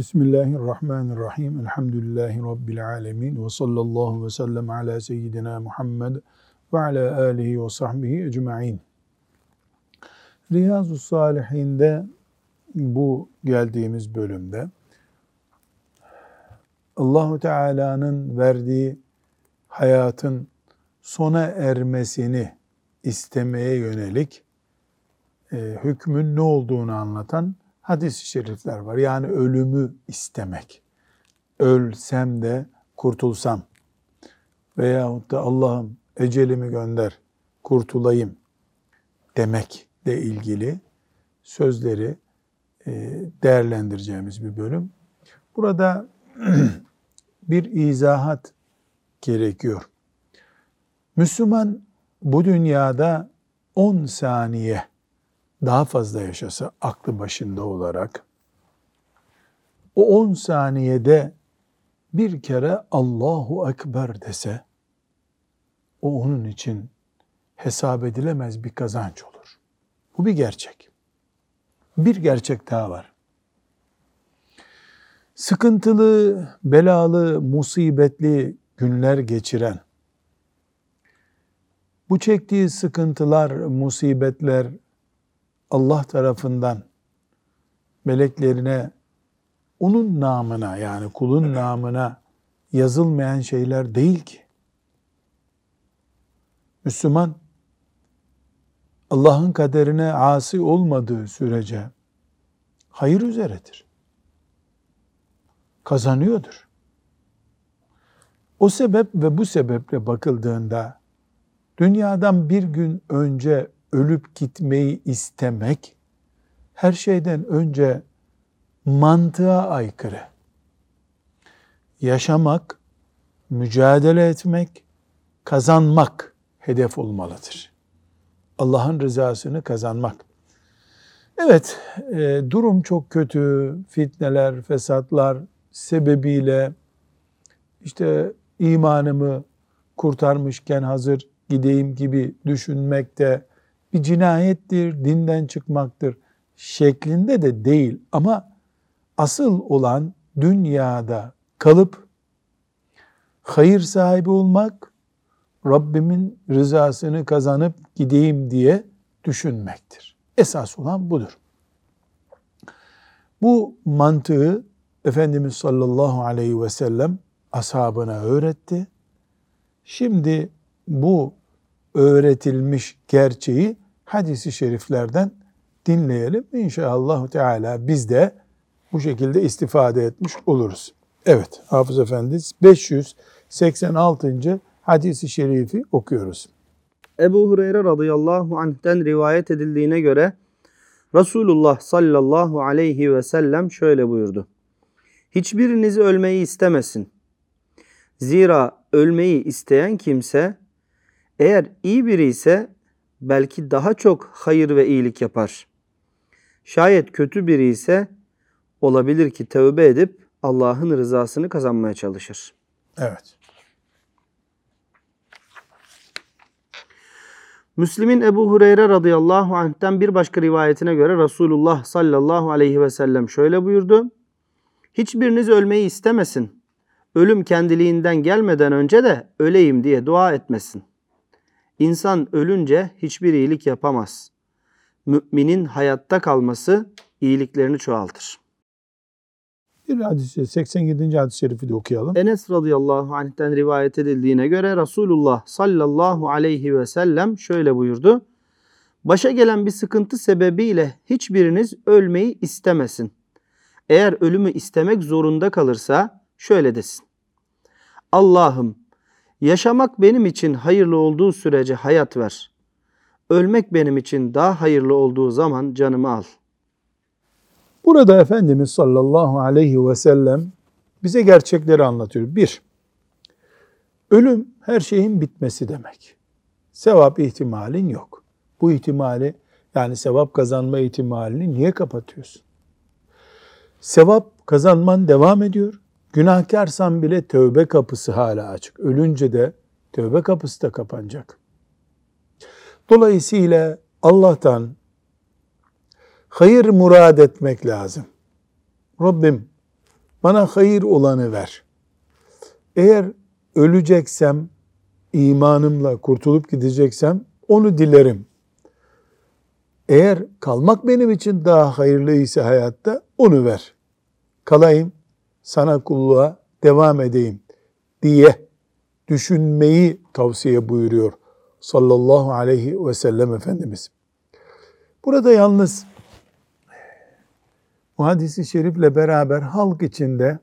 Bismillahirrahmanirrahim. Elhamdülillahi Rabbil alemin. Ve sallallahu ve sellem ala seyyidina Muhammed ve ala alihi ve sahbihi ecma'in. Riyazu Salihin'de bu geldiğimiz bölümde Allahu Teala'nın verdiği hayatın sona ermesini istemeye yönelik e, hükmün ne olduğunu anlatan hadis-i şerifler var. Yani ölümü istemek. Ölsem de kurtulsam veyahut da Allah'ım ecelimi gönder, kurtulayım demekle ilgili sözleri e, değerlendireceğimiz bir bölüm. Burada bir izahat gerekiyor. Müslüman bu dünyada 10 saniye daha fazla yaşasa aklı başında olarak o 10 saniyede bir kere Allahu Ekber dese o onun için hesap edilemez bir kazanç olur. Bu bir gerçek. Bir gerçek daha var. Sıkıntılı, belalı, musibetli günler geçiren, bu çektiği sıkıntılar, musibetler Allah tarafından meleklerine onun namına yani kulun namına yazılmayan şeyler değil ki. Müslüman Allah'ın kaderine asi olmadığı sürece hayır üzeredir. Kazanıyordur. O sebep ve bu sebeple bakıldığında dünyadan bir gün önce ölüp gitmeyi istemek her şeyden önce mantığa aykırı. Yaşamak, mücadele etmek, kazanmak hedef olmalıdır. Allah'ın rızasını kazanmak. Evet, e, durum çok kötü. Fitneler, fesatlar sebebiyle işte imanımı kurtarmışken hazır gideyim gibi düşünmekte bir cinayettir, dinden çıkmaktır şeklinde de değil ama asıl olan dünyada kalıp hayır sahibi olmak, Rabbimin rızasını kazanıp gideyim diye düşünmektir. Esas olan budur. Bu mantığı Efendimiz sallallahu aleyhi ve sellem ashabına öğretti. Şimdi bu öğretilmiş gerçeği hadisi şeriflerden dinleyelim. İnşallah Teala biz de bu şekilde istifade etmiş oluruz. Evet Hafız Efendi 586. hadisi şerifi okuyoruz. Ebu Hureyre radıyallahu anh'ten rivayet edildiğine göre Resulullah sallallahu aleyhi ve sellem şöyle buyurdu. Hiçbiriniz ölmeyi istemesin. Zira ölmeyi isteyen kimse eğer iyi biri ise belki daha çok hayır ve iyilik yapar. Şayet kötü biri ise olabilir ki tövbe edip Allah'ın rızasını kazanmaya çalışır. Evet. Müslim'in Ebu Hureyre radıyallahu anh'ten bir başka rivayetine göre Resulullah sallallahu aleyhi ve sellem şöyle buyurdu. Hiçbiriniz ölmeyi istemesin. Ölüm kendiliğinden gelmeden önce de öleyim diye dua etmesin. İnsan ölünce hiçbir iyilik yapamaz. Müminin hayatta kalması iyiliklerini çoğaltır. Bir hadis 87. hadis-i şerifi de okuyalım. Enes radıyallahu anh'ten rivayet edildiğine göre Resulullah sallallahu aleyhi ve sellem şöyle buyurdu. Başa gelen bir sıkıntı sebebiyle hiçbiriniz ölmeyi istemesin. Eğer ölümü istemek zorunda kalırsa şöyle desin. Allah'ım Yaşamak benim için hayırlı olduğu sürece hayat ver. Ölmek benim için daha hayırlı olduğu zaman canımı al. Burada Efendimiz sallallahu aleyhi ve sellem bize gerçekleri anlatıyor. Bir, ölüm her şeyin bitmesi demek. Sevap ihtimalin yok. Bu ihtimali yani sevap kazanma ihtimalini niye kapatıyorsun? Sevap kazanman devam ediyor. Günahkarsan bile tövbe kapısı hala açık. Ölünce de tövbe kapısı da kapanacak. Dolayısıyla Allah'tan hayır murad etmek lazım. Rabbim Bana hayır olanı ver. Eğer öleceksem, imanımla kurtulup gideceksem onu dilerim. Eğer kalmak benim için daha hayırlıysa hayatta onu ver. Kalayım, sana kulluğa devam edeyim diye düşünmeyi tavsiye buyuruyor sallallahu aleyhi ve sellem Efendimiz. Burada yalnız bu hadisi şerifle beraber halk içinde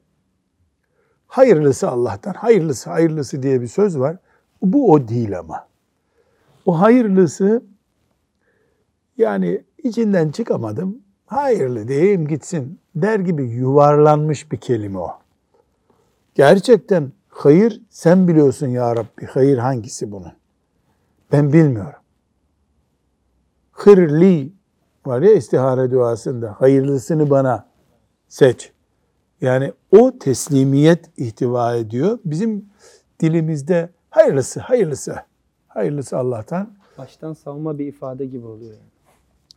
hayırlısı Allah'tan, hayırlısı, hayırlısı diye bir söz var. Bu o değil ama. O hayırlısı yani içinden çıkamadım, hayırlı diyeyim gitsin der gibi yuvarlanmış bir kelime o. Gerçekten hayır sen biliyorsun ya Rabbi, hayır hangisi bunun? Ben bilmiyorum. Hırli var ya istihare duasında, hayırlısını bana seç. Yani o teslimiyet ihtiva ediyor. Bizim dilimizde hayırlısı, hayırlısı, hayırlısı Allah'tan. Baştan savma bir ifade gibi oluyor. Yani.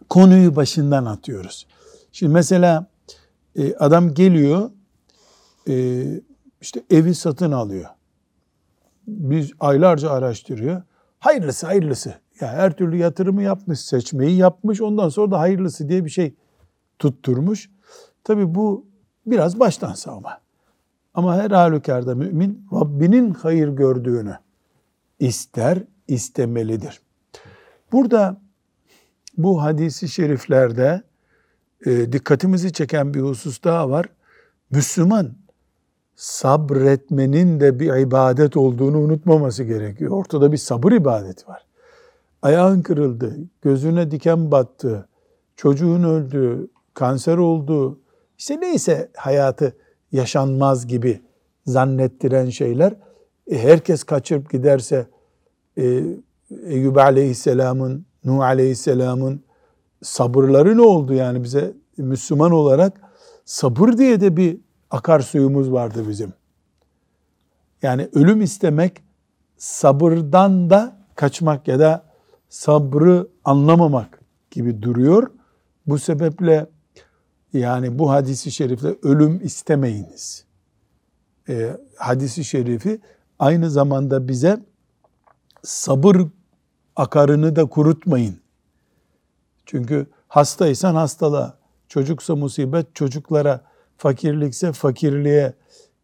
Konuyu başından atıyoruz. Şimdi mesela e, adam geliyor, e, işte evi satın alıyor. Biz aylarca araştırıyor. Hayırlısı, hayırlısı. Ya her türlü yatırımı yapmış, seçmeyi yapmış. Ondan sonra da hayırlısı diye bir şey tutturmuş. Tabi bu biraz baştan savma. Ama her halükarda mümin Rabbinin hayır gördüğünü ister, istemelidir. Burada bu hadisi şeriflerde e, dikkatimizi çeken bir husus daha var. Müslüman sabretmenin de bir ibadet olduğunu unutmaması gerekiyor. Ortada bir sabır ibadeti var. Ayağın kırıldı, gözüne diken battı, çocuğun öldü, kanser oldu, işte neyse hayatı yaşanmaz gibi zannettiren şeyler, e, herkes kaçırıp giderse e, Eyyub Aleyhisselam'ın, Nuh Aleyhisselam'ın sabırları ne oldu yani bize Müslüman olarak sabır diye de bir akarsuyumuz vardı bizim. Yani ölüm istemek sabırdan da kaçmak ya da sabrı anlamamak gibi duruyor. Bu sebeple yani bu hadisi şerifle ölüm istemeyiniz. E, hadisi şerifi aynı zamanda bize sabır akarını da kurutmayın. Çünkü hastaysan hastalığa, çocuksa musibet çocuklara, fakirlikse fakirliğe,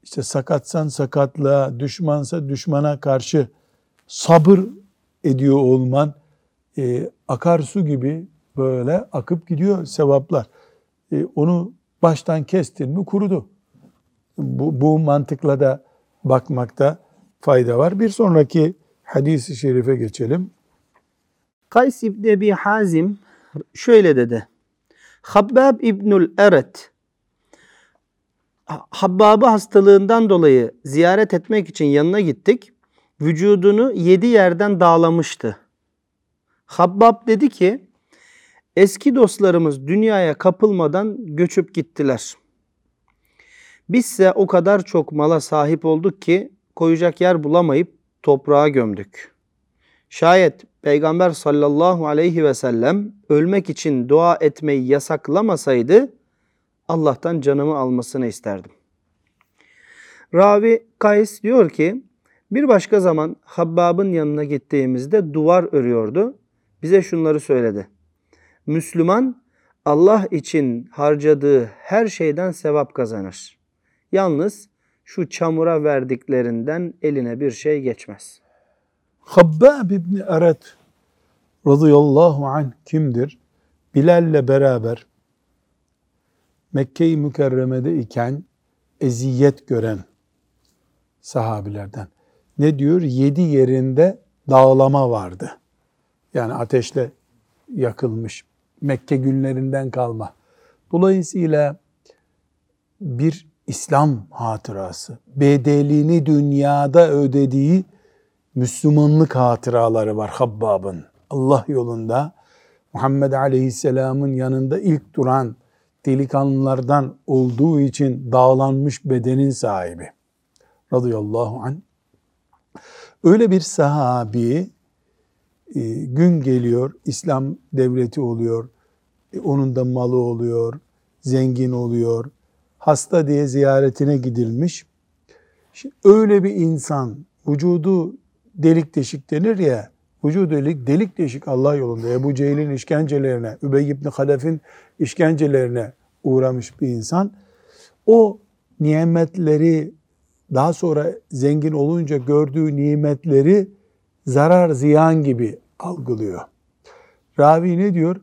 işte sakatsan sakatlığa, düşmansa düşmana karşı sabır ediyor olman e, akarsu gibi böyle akıp gidiyor sevaplar. E, onu baştan kestin mi kurudu. Bu, bu mantıkla da bakmakta fayda var. Bir sonraki hadisi şerife geçelim. Kays İbni Ebi Hazim şöyle dedi. Habbab İbnül Eret Habbab'ı hastalığından dolayı ziyaret etmek için yanına gittik. Vücudunu yedi yerden dağlamıştı. Habbab dedi ki, eski dostlarımız dünyaya kapılmadan göçüp gittiler. Bizse o kadar çok mala sahip olduk ki koyacak yer bulamayıp toprağa gömdük. Şayet Peygamber sallallahu aleyhi ve sellem ölmek için dua etmeyi yasaklamasaydı Allah'tan canımı almasını isterdim. Ravi Kays diyor ki bir başka zaman Habbab'ın yanına gittiğimizde duvar örüyordu. Bize şunları söyledi. Müslüman Allah için harcadığı her şeyden sevap kazanır. Yalnız şu çamura verdiklerinden eline bir şey geçmez. Habbab İbni Eret radıyallahu anh kimdir? Bilal'le beraber Mekke-i Mükerreme'de iken eziyet gören sahabilerden. Ne diyor? Yedi yerinde dağlama vardı. Yani ateşle yakılmış. Mekke günlerinden kalma. Dolayısıyla bir İslam hatırası, bedelini dünyada ödediği Müslümanlık hatıraları var Habbab'ın. Allah yolunda Muhammed Aleyhisselam'ın yanında ilk duran delikanlılardan olduğu için dağlanmış bedenin sahibi. Radıyallahu anh. Öyle bir sahabi e, gün geliyor, İslam devleti oluyor, e, onun da malı oluyor, zengin oluyor, hasta diye ziyaretine gidilmiş. Şimdi öyle bir insan vücudu delik deşik denir ya vücudu delik, delik deşik Allah yolunda Ebu Cehil'in işkencelerine, Übey ibn Halef'in işkencelerine uğramış bir insan o nimetleri daha sonra zengin olunca gördüğü nimetleri zarar ziyan gibi algılıyor. Ravi ne diyor?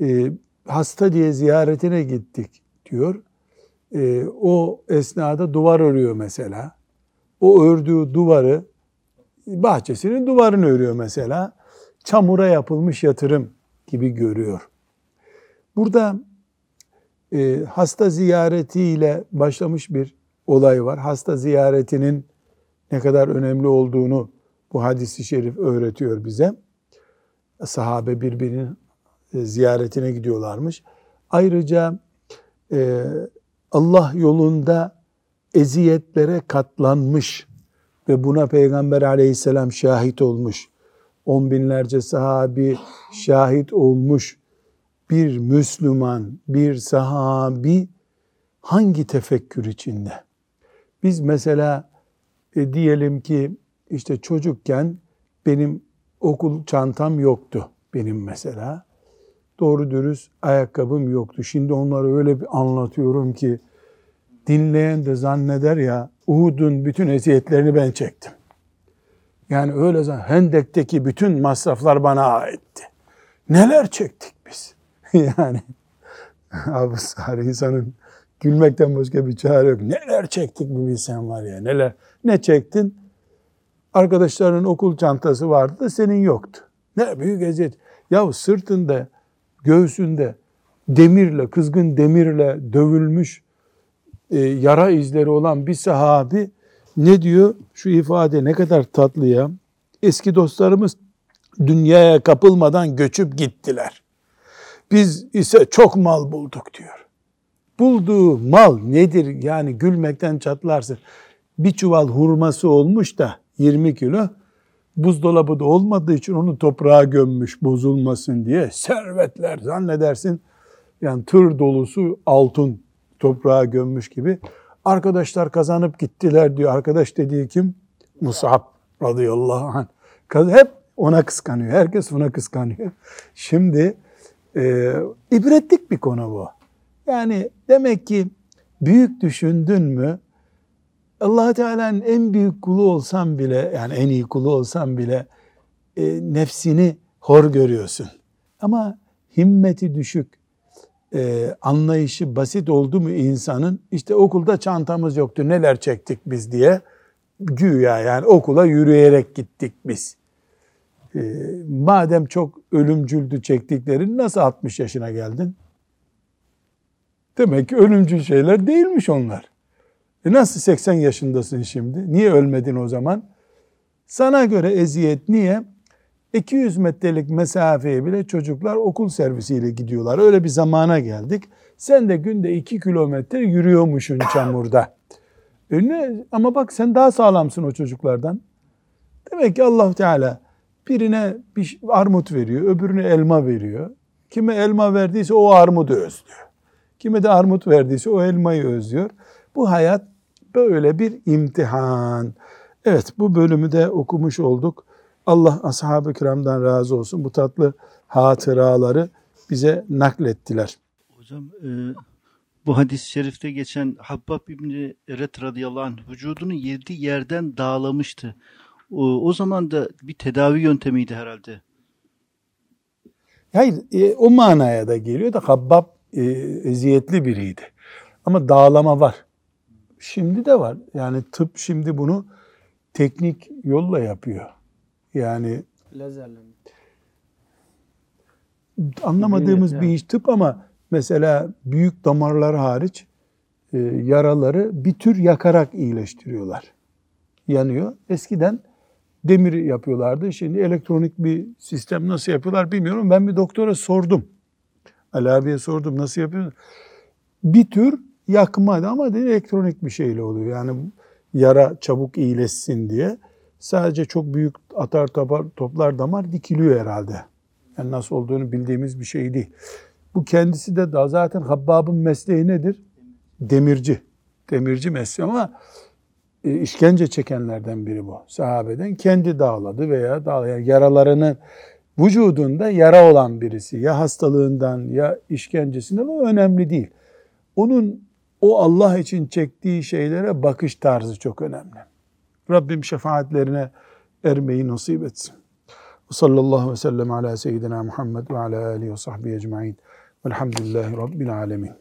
Ee, hasta diye ziyaretine gittik diyor. Ee, o esnada duvar örüyor mesela. O ördüğü duvarı bahçesinin duvarını örüyor mesela. Çamura yapılmış yatırım gibi görüyor. Burada e, hasta ziyaretiyle başlamış bir olay var. Hasta ziyaretinin ne kadar önemli olduğunu bu hadisi şerif öğretiyor bize. Sahabe birbirinin e, ziyaretine gidiyorlarmış. Ayrıca e, Allah yolunda eziyetlere katlanmış ve buna Peygamber aleyhisselam şahit olmuş. On binlerce sahabi şahit olmuş bir Müslüman, bir sahabi hangi tefekkür içinde? Biz mesela e, diyelim ki işte çocukken benim okul çantam yoktu benim mesela. Doğru dürüst ayakkabım yoktu. Şimdi onları öyle bir anlatıyorum ki dinleyen de zanneder ya Uhud'un bütün eziyetlerini ben çektim. Yani öyle zaman Hendek'teki bütün masraflar bana aitti. Neler çektik biz? yani Abu Sari insanın gülmekten başka bir çare yok. Neler çektik bir bilsen var ya neler. Ne çektin? Arkadaşlarının okul çantası vardı da senin yoktu. Ne büyük eziyet. Ya sırtında, göğsünde demirle, kızgın demirle dövülmüş yara izleri olan bir sahabi ne diyor? Şu ifade ne kadar tatlı ya. Eski dostlarımız dünyaya kapılmadan göçüp gittiler. Biz ise çok mal bulduk diyor. Bulduğu mal nedir? Yani gülmekten çatlarsın. Bir çuval hurması olmuş da 20 kilo buzdolabı da olmadığı için onu toprağa gömmüş bozulmasın diye servetler zannedersin yani tır dolusu altın toprağa gömmüş gibi arkadaşlar kazanıp gittiler diyor. Arkadaş dediği kim? Musab radıyallahu anh. Hep ona kıskanıyor. Herkes ona kıskanıyor. Şimdi e, ibretlik bir konu bu. Yani demek ki büyük düşündün mü allah Teala'nın en büyük kulu olsam bile yani en iyi kulu olsam bile e, nefsini hor görüyorsun. Ama himmeti düşük, e, anlayışı basit oldu mu insanın işte okulda çantamız yoktu neler çektik biz diye güya yani okula yürüyerek gittik biz. E, madem çok ölümcüldü çektiklerin nasıl 60 yaşına geldin? Demek ki ölümcül şeyler değilmiş onlar. E nasıl 80 yaşındasın şimdi? Niye ölmedin o zaman? Sana göre eziyet niye? 200 metrelik mesafeye bile çocuklar okul servisiyle gidiyorlar. Öyle bir zamana geldik. Sen de günde 2 kilometre yürüyormuşsun çamurda. E ne? Ama bak sen daha sağlamsın o çocuklardan. Demek ki allah Teala birine bir armut veriyor, öbürüne elma veriyor. Kime elma verdiyse o armudu özlüyor. Kime de armut verdiyse o elmayı özlüyor. Bu hayat böyle bir imtihan. Evet bu bölümü de okumuş olduk. Allah ashab-ı kiramdan razı olsun. Bu tatlı hatıraları bize naklettiler. Hocam e, bu hadis-i şerifte geçen Habbab İbni Eret radıyallahu anh vücudunu yedi yerden dağlamıştı. O, o zaman da bir tedavi yöntemiydi herhalde. Hayır e, o manaya da geliyor da Habbab e, eziyetli biriydi. Ama dağlama var. Şimdi de var. Yani tıp şimdi bunu teknik yolla yapıyor. Yani Lazerle anlamadığımız bir iş tıp ama mesela büyük damarlar hariç e, yaraları bir tür yakarak iyileştiriyorlar. Yanıyor. Eskiden demir yapıyorlardı. Şimdi elektronik bir sistem nasıl yapıyorlar bilmiyorum. Ben bir doktora sordum. Ali abiye sordum nasıl yapıyor? Bir tür yakmadı ama dedi elektronik bir şeyle oluyor. Yani yara çabuk iyileşsin diye. Sadece çok büyük atar toplar, toplar damar dikiliyor herhalde. Yani nasıl olduğunu bildiğimiz bir şey değil. Bu kendisi de daha zaten Habbab'ın mesleği nedir? demirci. Demirci mesleği ama e, işkence çekenlerden biri bu. Sahabeden kendi dağladı veya dağlayan yaralarının vücudunda yara olan birisi. Ya hastalığından ya işkencesinden o önemli değil. Onun o Allah için çektiği şeylere bakış tarzı çok önemli. Rabbim şefaatlerine ermeyi nasip etsin. Ve sallallahu ve sellem ala seyyidina Muhammed ve ala alihi ve sahbihi ecma'in. Velhamdülillahi Rabbil alemin.